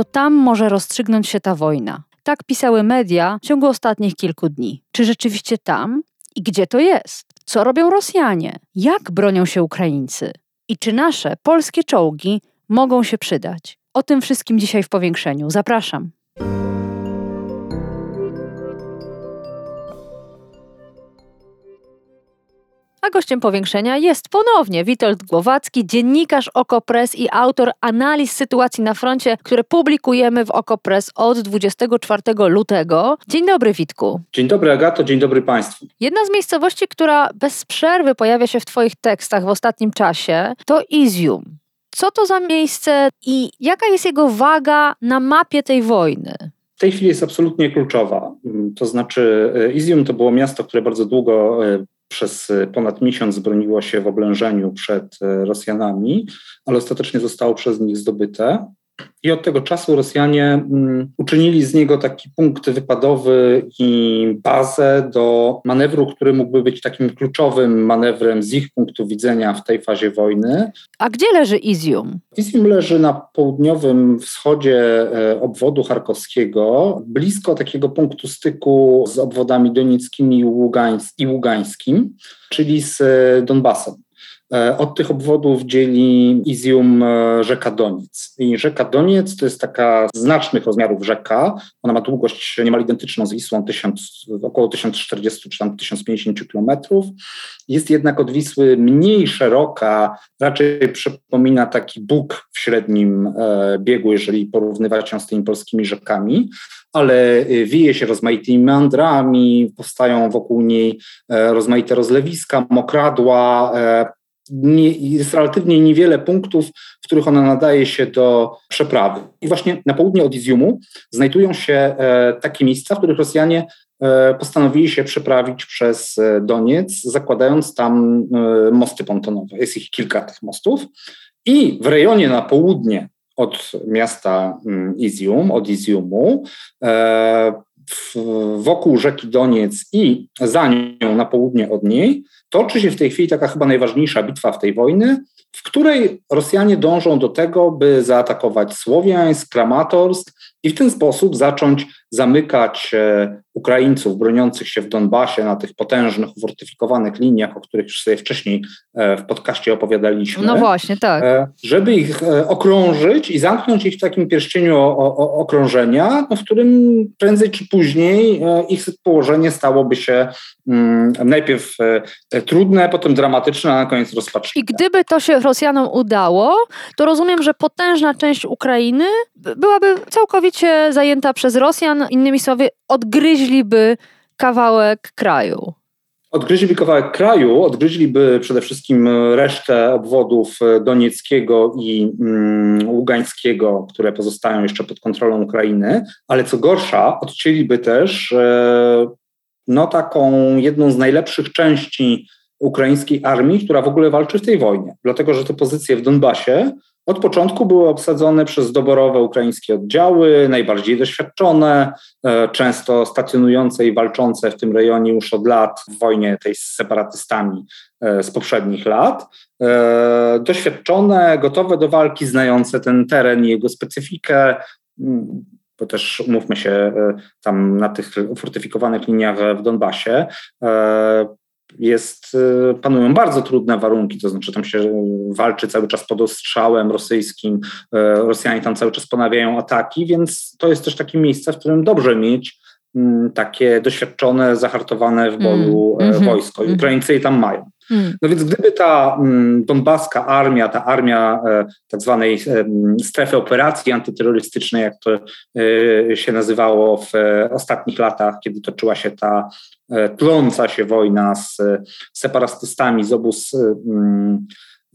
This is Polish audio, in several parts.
to tam może rozstrzygnąć się ta wojna. Tak pisały media w ciągu ostatnich kilku dni. Czy rzeczywiście tam? I gdzie to jest? Co robią Rosjanie? Jak bronią się Ukraińcy? I czy nasze polskie czołgi mogą się przydać? O tym wszystkim dzisiaj w powiększeniu. Zapraszam. A gościem powiększenia jest ponownie Witold Głowacki, dziennikarz Okopres i autor analiz sytuacji na froncie, które publikujemy w Okopres od 24 lutego. Dzień dobry, Witku. Dzień dobry, Agato, dzień dobry Państwu. Jedna z miejscowości, która bez przerwy pojawia się w Twoich tekstach w ostatnim czasie, to Izium. Co to za miejsce i jaka jest jego waga na mapie tej wojny? W tej chwili jest absolutnie kluczowa. To znaczy, e, Izium to było miasto, które bardzo długo e, przez ponad miesiąc broniło się w oblężeniu przed e, Rosjanami, ale ostatecznie zostało przez nich zdobyte. I od tego czasu Rosjanie mm, uczynili z niego taki punkt wypadowy i bazę do manewru, który mógłby być takim kluczowym manewrem z ich punktu widzenia w tej fazie wojny. A gdzie leży Izium? Izium leży na południowym wschodzie e, obwodu charkowskiego, blisko takiego punktu styku z obwodami donieckimi i ługańskim, czyli z e, Donbasem. E, od tych obwodów dzieli Izium e, rzeka Doniec. I rzeka Doniec to jest taka znacznych rozmiarów rzeka. Ona ma długość niemal identyczną z Wisłą, 1000, około 1040 czy tam 1050 kilometrów. Jest jednak od Wisły mniej szeroka, raczej przypomina taki Bóg w średnim e, biegu, jeżeli porównywać ją z tymi polskimi rzekami ale wieje się rozmaitymi meandrami, powstają wokół niej rozmaite rozlewiska, mokradła, nie, jest relatywnie niewiele punktów, w których ona nadaje się do przeprawy. I właśnie na południe od Iziumu znajdują się e, takie miejsca, w których Rosjanie e, postanowili się przeprawić przez e, Doniec, zakładając tam mosty pontonowe. Jest ich kilka tych mostów. I w rejonie na południe od miasta mm, Izium, od Iziumu, wokół rzeki Doniec i za nią na południe od niej, toczy się w tej chwili taka chyba najważniejsza bitwa w tej wojnie, w której Rosjanie dążą do tego, by zaatakować Słowiańsk, Kramatorsk i w ten sposób zacząć zamykać e, Ukraińców broniących się w Donbasie na tych potężnych, ufortyfikowanych liniach, o których już sobie wcześniej e, w podcaście opowiadaliśmy. No właśnie, tak. E, żeby ich okrążyć i zamknąć ich w takim pierścieniu okrążenia, no w którym prędzej czy później ich położenie stałoby się mm, najpierw trudne, potem dramatyczne, a na koniec rozpaczliwe. I gdyby to się Rosjanom udało, to rozumiem, że potężna część Ukrainy byłaby całkowicie zajęta przez Rosjan, innymi słowy, odgryźliby kawałek kraju. Odgryźliby kawałek kraju, odgryźliby przede wszystkim resztę obwodów donieckiego i mm, ługańskiego, które pozostają jeszcze pod kontrolą Ukrainy, ale co gorsza, odcięliby też e, no, taką jedną z najlepszych części ukraińskiej armii, która w ogóle walczy w tej wojnie. Dlatego, że te pozycje w Donbasie od początku były obsadzone przez doborowe ukraińskie oddziały, najbardziej doświadczone, e, często stacjonujące i walczące w tym rejonie już od lat w wojnie tej z separatystami e, z poprzednich lat. E, doświadczone, gotowe do walki, znające ten teren i jego specyfikę mm, bo też umówmy się, tam na tych fortyfikowanych liniach w Donbasie jest, y, panują bardzo trudne warunki, to znaczy tam się walczy cały czas pod ostrzałem rosyjskim, y, Rosjanie tam cały czas ponawiają ataki, więc to jest też takie miejsce, w którym dobrze mieć mm, takie doświadczone, zahartowane w boju mm, mm, wojsko. I mhm. Ukraińcy je tam mają. Mm. No więc gdyby ta mm, donbaska armia, ta armia e, tak zwanej e, strefy operacji antyterrorystycznej, jak to e, się nazywało w ostatnich latach, kiedy toczyła się ta tląca się wojna z separatystami z obu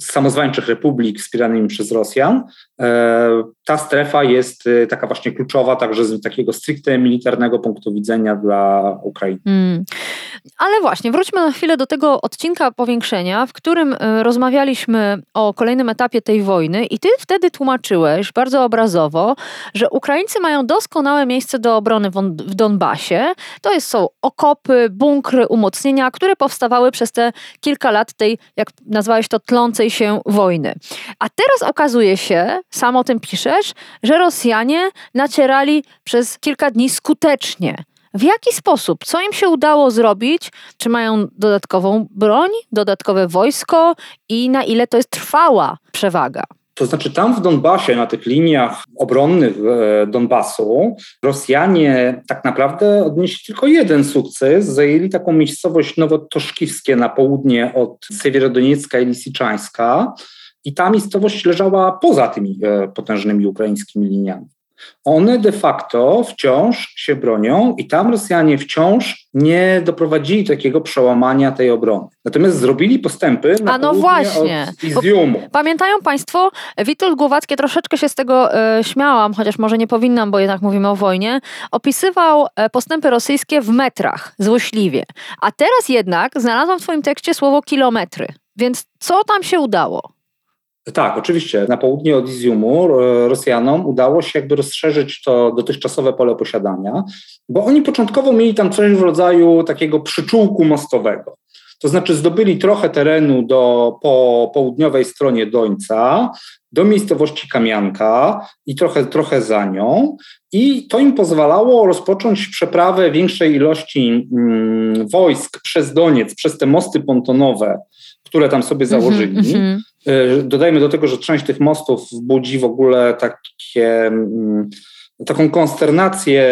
samozwańczych republik wspieranymi przez Rosjan, e, ta strefa jest e, taka właśnie kluczowa, także z takiego stricte militarnego punktu widzenia dla Ukrainy. Hmm. Ale właśnie, wróćmy na chwilę do tego odcinka powiększenia, w którym e, rozmawialiśmy o kolejnym etapie tej wojny i ty wtedy tłumaczyłeś bardzo obrazowo, że Ukraińcy mają doskonałe miejsce do obrony w Donbasie. To jest, są okopy, bunkry, umocnienia, które powstawały przez te kilka lat tej, jak nazwałeś to, tlącej się wojny. A teraz okazuje się, sam o tym piszesz, że Rosjanie nacierali przez kilka dni skutecznie. W jaki sposób? Co im się udało zrobić? Czy mają dodatkową broń, dodatkowe wojsko i na ile to jest trwała przewaga? To znaczy, tam w Donbasie, na tych liniach obronnych e, Donbasu, Rosjanie tak naprawdę odnieśli tylko jeden sukces. Zajęli taką miejscowość Nowotoszkiwskie na południe od Sewierodoniecka i Lisiczańska. I ta miejscowość leżała poza tymi e, potężnymi ukraińskimi liniami. One de facto wciąż się bronią i tam Rosjanie wciąż nie doprowadzili takiego przełamania tej obrony. Natomiast zrobili postępy na A no właśnie. Iziumu. Pamiętają Państwo, Witold Głowacki, troszeczkę się z tego e, śmiałam, chociaż może nie powinnam, bo jednak mówimy o wojnie, opisywał e, postępy rosyjskie w metrach, złośliwie. A teraz jednak znalazłam w Twoim tekście słowo kilometry. Więc co tam się udało? Tak, oczywiście. Na południe od Iziumu Rosjanom udało się jakby rozszerzyć to dotychczasowe pole posiadania, bo oni początkowo mieli tam coś w rodzaju takiego przyczółku mostowego. To znaczy zdobyli trochę terenu do, po południowej stronie Dońca, do miejscowości Kamianka i trochę, trochę za nią. I to im pozwalało rozpocząć przeprawę większej ilości mm, wojsk przez Doniec, przez te mosty pontonowe, które tam sobie mhm, założyli. Mm -hmm. Dodajmy do tego, że część tych mostów budzi w ogóle takie, mm, taką konsternację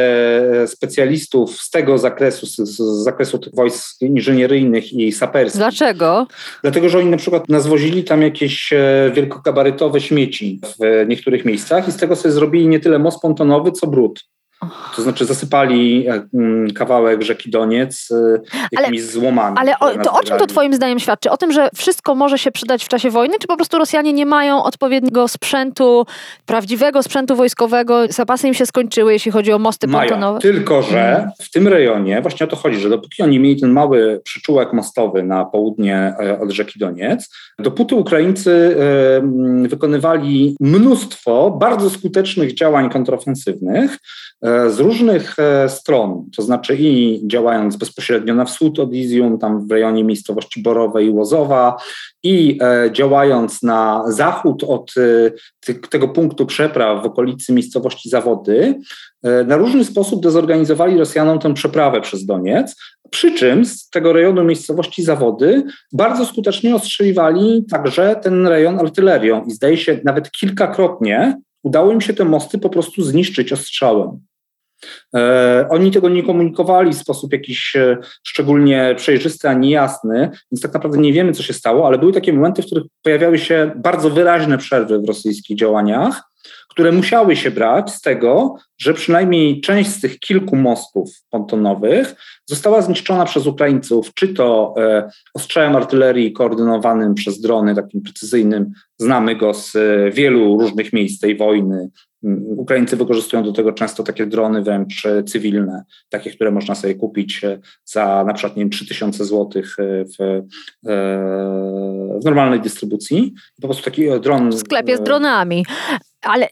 specjalistów z tego zakresu, z, z, zakresu tych wojsk inżynieryjnych i saperskich. Dlaczego? Dlatego, że oni na przykład nazwozili tam jakieś e, wielkokabarytowe śmieci w niektórych miejscach i z tego sobie zrobili nie tyle most pontonowy, co brud. To znaczy zasypali e, mm, kawałek rzeki Doniec e, jakimiś ale, złomami. Ale o, to o czym to twoim zdaniem świadczy? O tym, że wszystko może się przydać w czasie wojny, czy po prostu Rosjanie nie mają odpowiedniego sprzętu, prawdziwego sprzętu wojskowego, zapasy im się skończyły, jeśli chodzi o mosty mają, pontonowe? tylko że hmm. w tym rejonie właśnie o to chodzi, że dopóki oni mieli ten mały przyczółek mostowy na południe e, od rzeki Doniec, dopóty Ukraińcy wykonywali mnóstwo bardzo skutecznych działań kontrofensywnych, z różnych e, stron, to znaczy i działając bezpośrednio na wschód od Izium, tam w rejonie miejscowości Borowej i Łozowa, i e, działając na zachód od tego punktu przepraw w okolicy miejscowości Zawody, na różny sposób dezorganizowali Rosjanom tę przeprawę przez Doniec, przy czym z tego rejonu miejscowości Zawody bardzo skutecznie ostrzeliwali także ten rejon artylerią i zdaje się nawet kilkakrotnie udało im się te mosty po prostu zniszczyć ostrzałem. E, oni tego nie komunikowali w sposób jakiś e, szczególnie przejrzysty ani jasny, więc tak naprawdę nie wiemy, co się stało, ale były takie momenty, w których pojawiały się bardzo wyraźne przerwy w rosyjskich działaniach, które musiały się brać z tego, że przynajmniej część z tych kilku mostów pontonowych została zniszczona przez Ukraińców, czy to e, ostrzałem artylerii koordynowanym przez drony, takim precyzyjnym, znamy go z wielu różnych miejsc tej wojny, Ukraińcy wykorzystują do tego często takie drony wręcz e, cywilne, takie, które można sobie kupić e, za na przykład nie wiem, 3000 zł e, w, w normalnej dystrybucji. Po prostu taki dron. W sklepie z dronami. Ale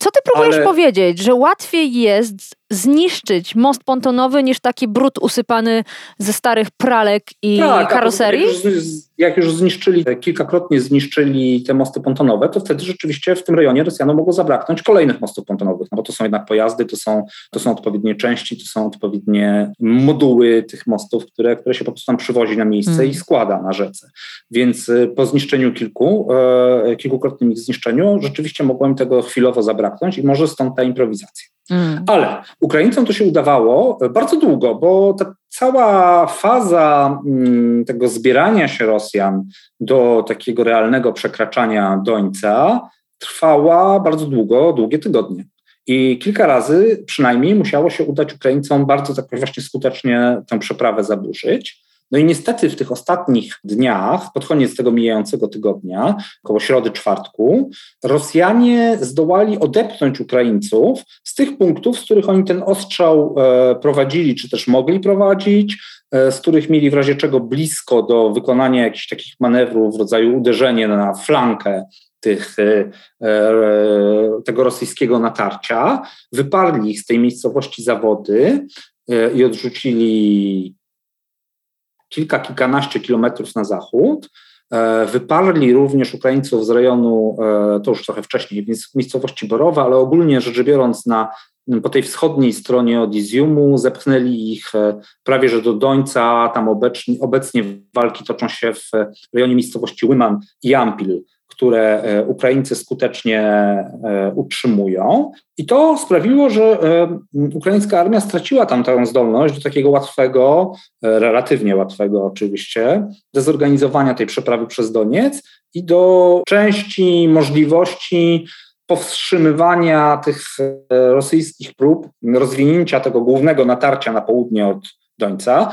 co ty próbujesz Ale... powiedzieć, że łatwiej jest zniszczyć most pontonowy niż taki brud usypany ze starych pralek i tak, karoserii? Jak już, jak już zniszczyli, kilkakrotnie zniszczyli te mosty pontonowe, to wtedy rzeczywiście w tym rejonie Rosjanom mogło zabraknąć kolejnych mostów pontonowych, no bo to są jednak pojazdy, to są, to są odpowiednie części, to są odpowiednie moduły tych mostów, które, które się po prostu tam przywozi na miejsce hmm. i składa na rzece. Więc y, po zniszczeniu kilku, e, kilkukrotnym ich zniszczeniu, rzeczywiście mogłem tego chwilowo zabraknąć i może stąd ta improwizacja. Mm. Ale Ukraińcom to się udawało bardzo długo, bo ta cała faza mm, tego zbierania się Rosjan do takiego realnego przekraczania Dońca trwała bardzo długo, długie tygodnie. I kilka razy przynajmniej musiało się udać Ukraińcom bardzo tak właśnie skutecznie tę przeprawę zaburzyć. No i niestety w tych ostatnich dniach, pod koniec tego mijającego tygodnia, około środy, czwartku, Rosjanie zdołali odepchnąć Ukraińców z tych punktów, z których oni ten ostrzał e, prowadzili, czy też mogli prowadzić, e, z których mieli w razie czego blisko do wykonania jakichś takich manewrów w rodzaju uderzenie na flankę tych, e, tego rosyjskiego natarcia, wyparli ich z tej miejscowości zawody i odrzucili kilka, kilkanaście kilometrów na zachód. E, wyparli również Ukraińców z rejonu, e, to już trochę wcześniej, w miejscowości Borowa, ale ogólnie rzecz biorąc na, po tej wschodniej stronie od Iziumu, zepchnęli ich e, prawie że do Dońca, tam obecnie, obecnie walki toczą się w rejonie miejscowości Łyman i Ampil które e, Ukraińcy skutecznie e, utrzymują. I to sprawiło, że e, ukraińska armia straciła tam tę zdolność do takiego łatwego, relatywnie łatwego oczywiście, dezorganizowania tej przeprawy przez Doniec i do części możliwości powstrzymywania tych rosyjskich prób rozwinięcia tego głównego natarcia na południe od Dońca,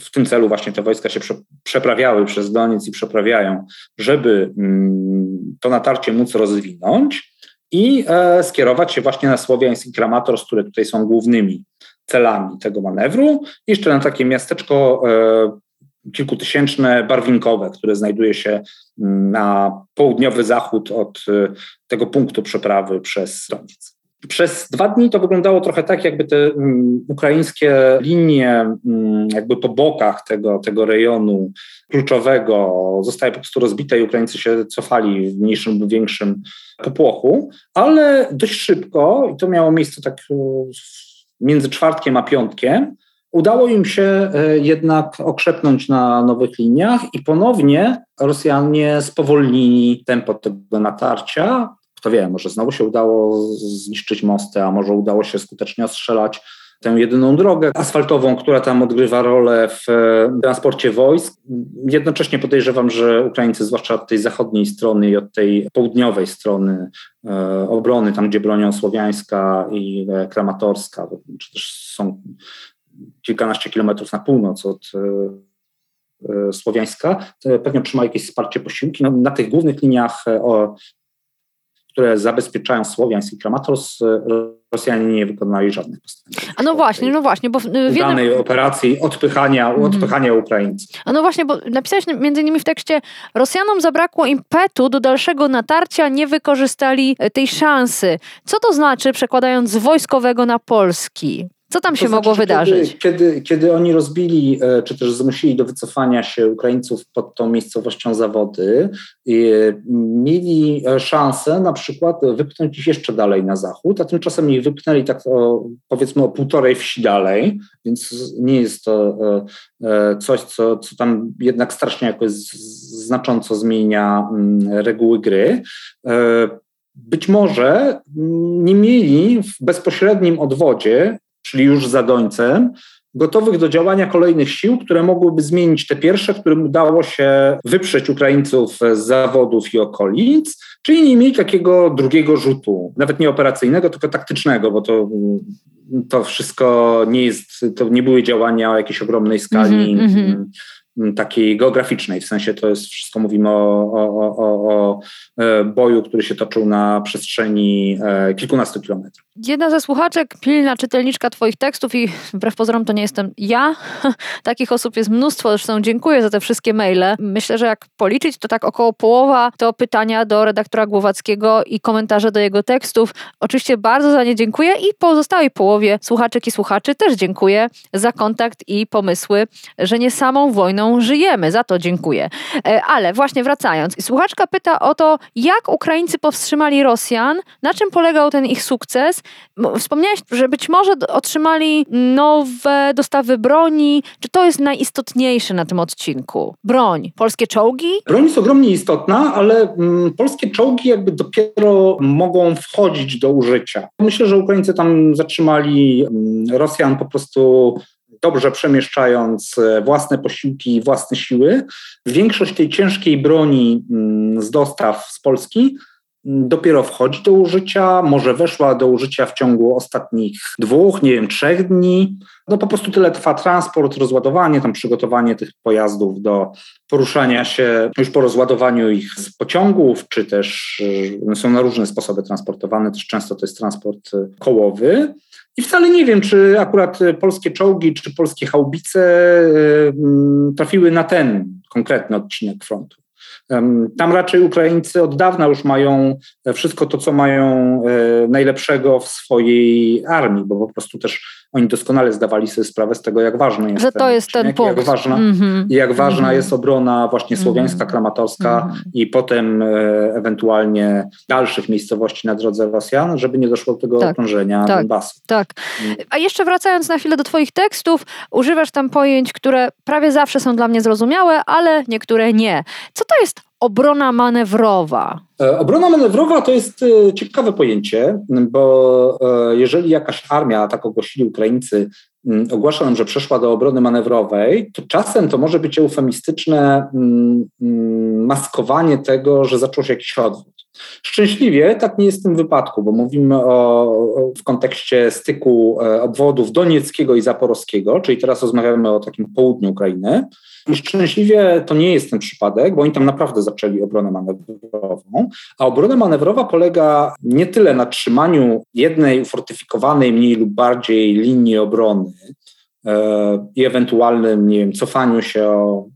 w tym celu właśnie te wojska się przeprawiały przez Doniec i przeprawiają, żeby mm, to natarcie móc rozwinąć i e, skierować się właśnie na Słowiańsk i Kramatorsk, które tutaj są głównymi celami tego manewru. Jeszcze na takie miasteczko e, kilkutysięczne, barwinkowe, które znajduje się mm, na południowy zachód od e, tego punktu przeprawy przez Doniec. Przez dwa dni to wyglądało trochę tak, jakby te um, ukraińskie linie um, jakby po bokach tego, tego rejonu kluczowego zostały po prostu rozbite i Ukraińcy się cofali w mniejszym lub większym popłochu, ale dość szybko, i to miało miejsce tak e, między czwartkiem a piątkiem, Udało im się e, jednak okrzepnąć na nowych liniach i ponownie Rosjanie spowolnili tempo tego natarcia, kto wie, może znowu się udało zniszczyć mosty, a może udało się skutecznie ostrzelać tę jedyną drogę asfaltową, która tam odgrywa rolę w e, transporcie wojsk. Jednocześnie podejrzewam, że Ukraińcy, zwłaszcza od tej zachodniej strony i od tej południowej strony e, obrony, tam gdzie bronią Słowiańska i e, Kramatorska, czy też są kilkanaście kilometrów na północ od Słowiańska, pewnie otrzyma jakieś wsparcie posiłki. No, na tych głównych liniach które zabezpieczają Słowiańsk i Kramatorsk, Rosjanie nie wykonali żadnych postępów. A no właśnie, no właśnie, bo w, w danej operacji odpychania, mm. odpychania Ukraińców. A no właśnie, bo napisałeś między innymi w tekście, Rosjanom zabrakło impetu do dalszego natarcia, nie wykorzystali e, tej szansy. Co to znaczy, przekładając z wojskowego na polski? Co tam się to mogło znaczy, wydarzyć? Kiedy, kiedy, kiedy, oni rozbili, e, czy też zmusili do wycofania się Ukraińców pod tą miejscowością zawody, mieli e, szansę na przykład wypchnąć ich jeszcze dalej na zachód, a tymczasem ich wypchnęli tak o, powiedzmy o półtorej wsi dalej, więc nie jest to e, coś, co, co tam jednak strasznie jakoś znacząco zmienia mm, reguły gry. Być może nie mieli w bezpośrednim odwodzie czyli już za Dońcem, gotowych do działania kolejnych sił, które mogłyby zmienić te pierwsze, którym udało się wyprzeć Ukraińców z zawodów i okolic, czyli nie mieli takiego drugiego rzutu, nawet nie operacyjnego, tylko taktycznego, bo to, to wszystko nie jest, to nie były działania o jakiejś ogromnej skali. Mm -hmm takiej geograficznej, w sensie to jest wszystko mówimy o, o, o, o, e, boju, który się toczył na przestrzeni e, kilkunastu kilometrów. Jedna ze słuchaczek, pilna czytelniczka Twoich tekstów i wbrew pozorom to nie jestem ja. Takich osób jest mnóstwo, zresztą dziękuję za te wszystkie maile. Myślę, że jak policzyć, to tak około połowa to pytania do redaktora Głowackiego i komentarze do jego tekstów. Oczywiście bardzo za nie dziękuję i pozostałej połowie słuchaczek i słuchaczy też dziękuję za kontakt i pomysły, że nie samą wojną żyjemy. Za to dziękuję. E, ale właśnie wracając, słuchaczka pyta o to, jak Ukraińcy powstrzymali Rosjan, na czym polegał ten ich sukces. Wspomniałeś, że być może otrzymali nowe dostawy broni. Czy to jest najistotniejsze na tym odcinku? Broń, polskie czołgi? Broń jest ogromnie istotna, ale mm, polskie czołgi jakby dopiero mogą wchodzić do użycia. Myślę, że Ukraińcy tam zatrzymali mm, Rosjan po prostu dobrze przemieszczając e, własne posiłki i własne siły. Większość tej ciężkiej broni mm, z dostaw z Polski dopiero wchodzi do użycia, może weszła do użycia w ciągu ostatnich dwóch, nie wiem, trzech dni. No po prostu tyle trwa transport, rozładowanie, tam przygotowanie tych pojazdów do poruszania się już po rozładowaniu ich z pociągów, czy też y, są na różne sposoby transportowane, też często to jest transport y, kołowy. I wcale nie wiem, czy akurat polskie czołgi, czy polskie haubice y, mm, trafiły na ten konkretny odcinek frontu. Tam raczej Ukraińcy od dawna już mają wszystko to, co mają e, najlepszego w swojej armii, bo po prostu też oni doskonale zdawali sobie sprawę z tego, jak ważny jest Że to ten, jest ten punkt. Jak ważna, mm-hmm. jak ważna mm-hmm. jest obrona właśnie słowiańska, mm-hmm. kramatorska i potem e, ewentualnie dalszych miejscowości na drodze Rosjan, żeby nie doszło do tego tak, okrążenia tak, Donbasu. Tak. A jeszcze wracając na chwilę do twoich tekstów, używasz tam pojęć, które prawie zawsze są dla mnie zrozumiałe, ale niektóre nie. Co to jest obrona manewrowa? E, obrona manewrowa to jest e, ciekawe pojęcie, bo e, jeżeli jakaś armia, tak ogłosili Ukraińcy, ogłasza nam, że przeszła do obrony manewrowej, to czasem to może być eufemistyczne maskowanie tego, że zaczął się jakiś odwrót. Szczęśliwie tak nie jest w tym wypadku, bo mówimy o, w kontekście styku obwodów donieckiego i zaporowskiego, czyli teraz rozmawiamy o takim południu Ukrainy. I szczęśliwie to nie jest ten przypadek, bo oni tam naprawdę zaczęli obronę manewrową. A obrona manewrowa polega nie tyle na trzymaniu jednej ufortyfikowanej mniej lub bardziej linii obrony e, i ewentualnym, nie wiem, cofaniu się o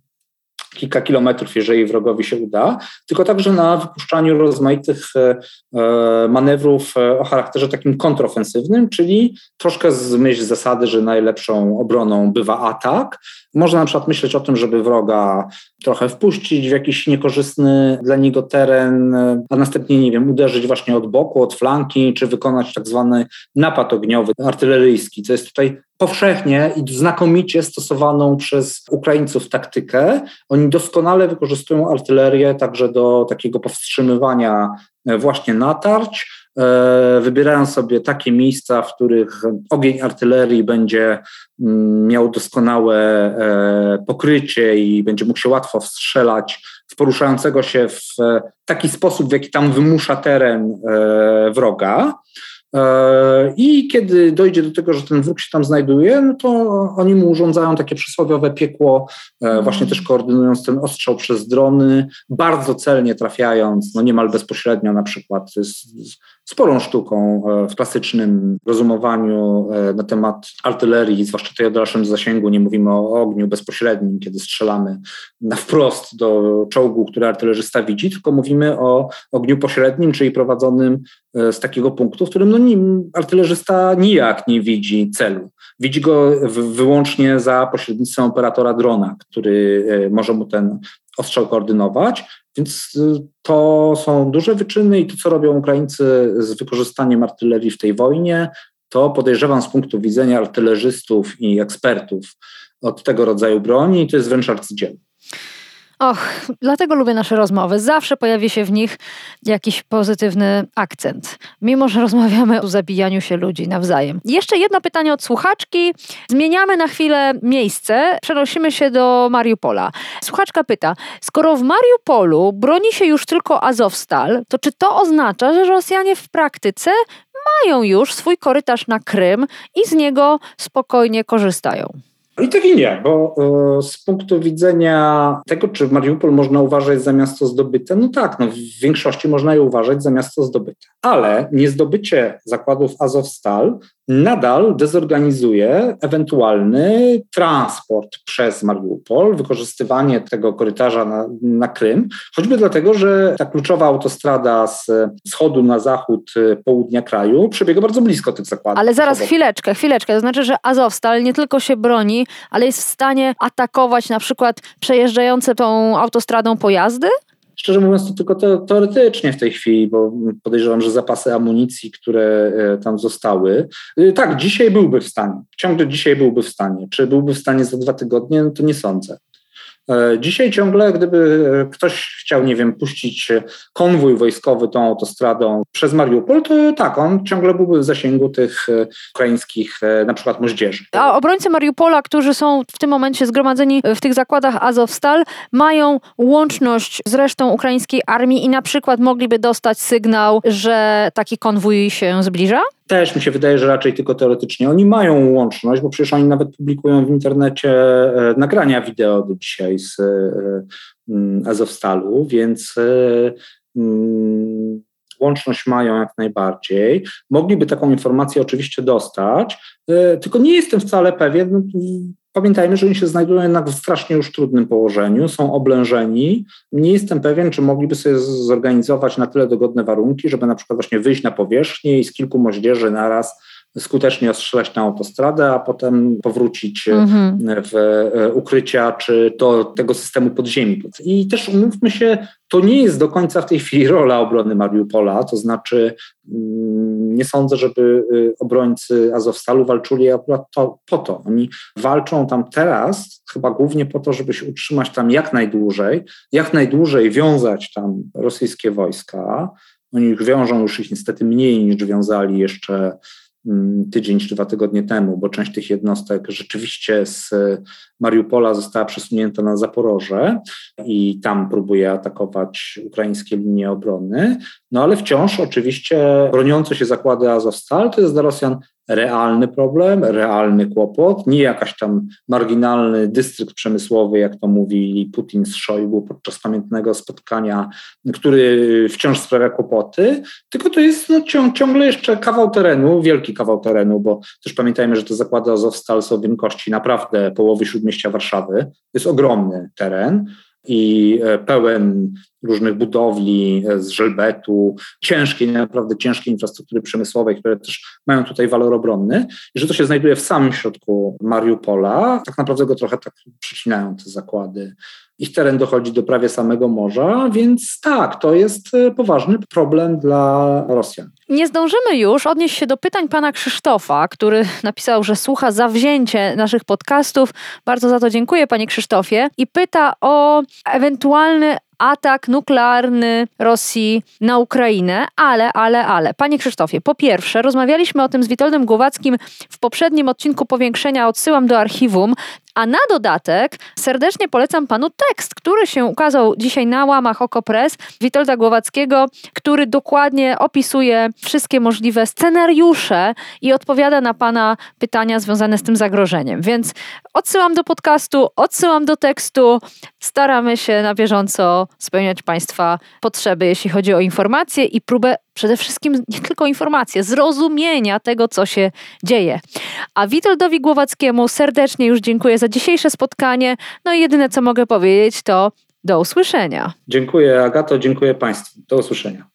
kilka kilometrów, jeżeli wrogowi się uda, tylko także na wypuszczaniu rozmaitych e, e, manewrów o charakterze takim kontrofensywnym, czyli troszkę z myśl zasady, że najlepszą obroną bywa atak, można na przykład myśleć o tym, żeby wroga trochę wpuścić w jakiś niekorzystny dla niego teren, a następnie, nie wiem, uderzyć właśnie od boku, od flanki, czy wykonać tak zwany napad ogniowy, artyleryjski, co jest tutaj powszechnie i znakomicie stosowaną przez Ukraińców taktykę. Oni doskonale wykorzystują artylerię także do takiego powstrzymywania właśnie natarć, E, wybierają sobie takie miejsca, w których ogień artylerii będzie mm, miał doskonałe e, pokrycie i będzie mógł się łatwo wstrzelać w poruszającego się w taki sposób, w jaki tam wymusza teren e, wroga. I kiedy dojdzie do tego, że ten wróg się tam znajduje, no to oni mu urządzają takie przysłowiowe piekło, właśnie też koordynując ten ostrzał przez drony, bardzo celnie trafiając, no niemal bezpośrednio na przykład z, sporą sztuką e, w klasycznym rozumowaniu e, na temat artylerii, zwłaszcza tej o dalszym zasięgu. Nie mówimy o ogniu bezpośrednim, kiedy strzelamy na wprost do czołgu, który artylerzysta widzi, tylko mówimy o ogniu pośrednim, czyli prowadzonym e, z takiego punktu, w którym no, nim, artylerzysta nijak nie widzi celu. Widzi go wyłącznie za pośrednictwem operatora drona, który może mu ten ostrzał koordynować, więc y, to są duże wyczyny i to, co robią Ukraińcy z wykorzystaniem artylerii w tej wojnie, to podejrzewam z punktu widzenia artylerzystów i ekspertów od tego rodzaju broni, to jest wręcz arcydzieło. Och, dlatego lubię nasze rozmowy. Zawsze pojawi się w nich jakiś pozytywny akcent, mimo że rozmawiamy o zabijaniu się ludzi nawzajem. Jeszcze jedno pytanie od słuchaczki. Zmieniamy na chwilę miejsce, przenosimy się do Mariupola. Słuchaczka pyta: Skoro w Mariupolu broni się już tylko Azowstal, to czy to oznacza, że Rosjanie w praktyce mają już swój korytarz na Krym i z niego spokojnie korzystają? I tak i nie, bo e, z punktu widzenia tego, czy Mariupol można uważać za miasto zdobyte, no tak, no w większości można je uważać za miasto zdobyte. Ale niezdobycie zakładów Azovstal nadal dezorganizuje ewentualny transport przez Mariupol, wykorzystywanie tego korytarza na, na Krym, choćby dlatego, że ta kluczowa autostrada z wschodu na zachód y, południa kraju przebiega bardzo blisko tych zakładów. Ale zaraz chwileczkę, chwileczkę. To znaczy, że Azowstal nie tylko się broni, ale jest w stanie atakować na przykład przejeżdżające tą autostradą pojazdy? Szczerze mówiąc, to tylko te, teoretycznie w tej chwili, bo podejrzewam, że zapasy amunicji, które e, tam zostały. E, tak, dzisiaj byłby w stanie. Ciągle dzisiaj byłby w stanie. Czy byłby w stanie za dwa tygodnie? No to nie sądzę. E, dzisiaj ciągle, gdyby ktoś chciał, nie wiem, puścić konwój wojskowy tą autostradą przez Mariupol, to tak, on ciągle byłby w zasięgu tych ukraińskich na przykład moździerzy. A obrońcy Mariupola, którzy są w tym momencie zgromadzeni w tych zakładach Azovstal, mają łączność z resztą ukraińskiej armii i na przykład mogliby dostać sygnał, że taki konwój się zbliża? Też mi się wydaje, że raczej tylko teoretycznie. Oni mają łączność, bo przecież oni nawet publikują w internecie e, nagrania wideo do dzisiaj z e, mm, Azovstalu, więc e, mm, łączność mają jak najbardziej. Mogliby taką informację oczywiście dostać, tylko nie jestem wcale pewien, no, Pamiętajmy, że oni się znajdują jednak w strasznie już trudnym położeniu, są oblężeni. Nie jestem pewien, czy mogliby sobie zorganizować na tyle dogodne warunki, żeby na przykład właśnie wyjść na powierzchnię i z kilku moździerzy naraz skutecznie ostrzelać na autostradę, a potem powrócić mhm. w e, ukrycia czy do tego systemu podziemi. I też umówmy się, to nie jest do końca w tej chwili rola obrony Mariupola, to znaczy mm, nie sądzę, żeby y, obrońcy Azowstalu walczyli akurat to, po to. Oni walczą tam teraz chyba głównie po to, żeby się utrzymać tam jak najdłużej, jak najdłużej wiązać tam rosyjskie wojska. Oni wiążą już ich niestety mniej niż wiązali jeszcze tydzień czy dwa tygodnie temu, bo część tych jednostek rzeczywiście z Mariupola została przesunięta na Zaporoże i tam próbuje atakować ukraińskie linie obrony. No ale wciąż oczywiście broniące się zakłady Azovstal to jest dla Rosjan realny problem, realny kłopot, nie jakaś tam marginalny dystrykt przemysłowy, jak to mówili Putin z Szojgu podczas pamiętnego spotkania, który wciąż sprawia kłopoty, tylko to jest no, ciągle jeszcze kawał terenu, wielki kawał terenu, bo też pamiętajmy, że te zakłady Azovstal są wielkości naprawdę połowy śródmieścia Warszawy. To jest ogromny teren i e, pełen różnych budowli e, z żelbetu, ciężkiej, naprawdę ciężkiej infrastruktury przemysłowej, które też mają tutaj walor obronny, i że to się znajduje w samym środku Mariupola, tak naprawdę go trochę tak przycinają te zakłady. Ich teren dochodzi do prawie samego morza, więc tak, to jest e, poważny problem dla Rosjan. Nie zdążymy już odnieść się do pytań pana Krzysztofa, który napisał, że słucha zawzięcie naszych podcastów. Bardzo za to dziękuję, panie Krzysztofie. I pyta o ewentualny atak nuklearny Rosji na Ukrainę, ale, ale, ale. Panie Krzysztofie, po pierwsze, rozmawialiśmy o tym z Witoldem Głowackim w poprzednim odcinku powiększenia, odsyłam do archiwum, a na dodatek serdecznie polecam panu tekst, który się ukazał dzisiaj na łamach Okopres Witolda Głowackiego, który dokładnie opisuje wszystkie możliwe scenariusze i odpowiada na pana pytania związane z tym zagrożeniem. Więc odsyłam do podcastu, odsyłam do tekstu. Staramy się na bieżąco spełniać państwa potrzeby, jeśli chodzi o informacje i próbę przede wszystkim nie tylko informacje, zrozumienia tego, co się dzieje. A Witoldowi Głowackiemu serdecznie już dziękuję za dzisiejsze spotkanie. No i jedyne, co mogę powiedzieć, to do usłyszenia. Dziękuję, Agato, dziękuję Państwu. Do usłyszenia.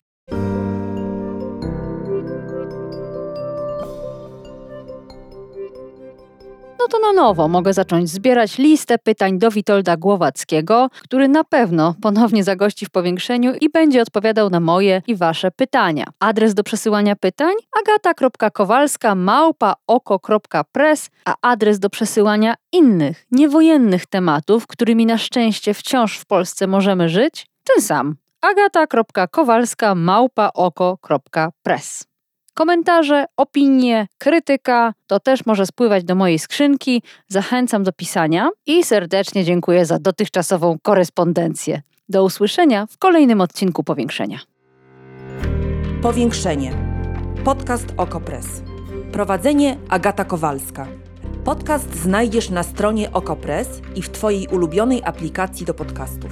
No to na nowo mogę zacząć zbierać listę pytań do Witolda Głowackiego, który na pewno ponownie zagości w powiększeniu i będzie odpowiadał na moje i wasze pytania. Adres do przesyłania pytań agata.kowalska a adres do przesyłania innych, niewojennych tematów, którymi na szczęście wciąż w Polsce możemy żyć, ten sam agata.kowalska. Komentarze, opinie, krytyka to też może spływać do mojej skrzynki. Zachęcam do pisania i serdecznie dziękuję za dotychczasową korespondencję. Do usłyszenia w kolejnym odcinku Powiększenia. Powiększenie. Podcast Okopres. Prowadzenie Agata Kowalska. Podcast znajdziesz na stronie Okopres i w Twojej ulubionej aplikacji do podcastów.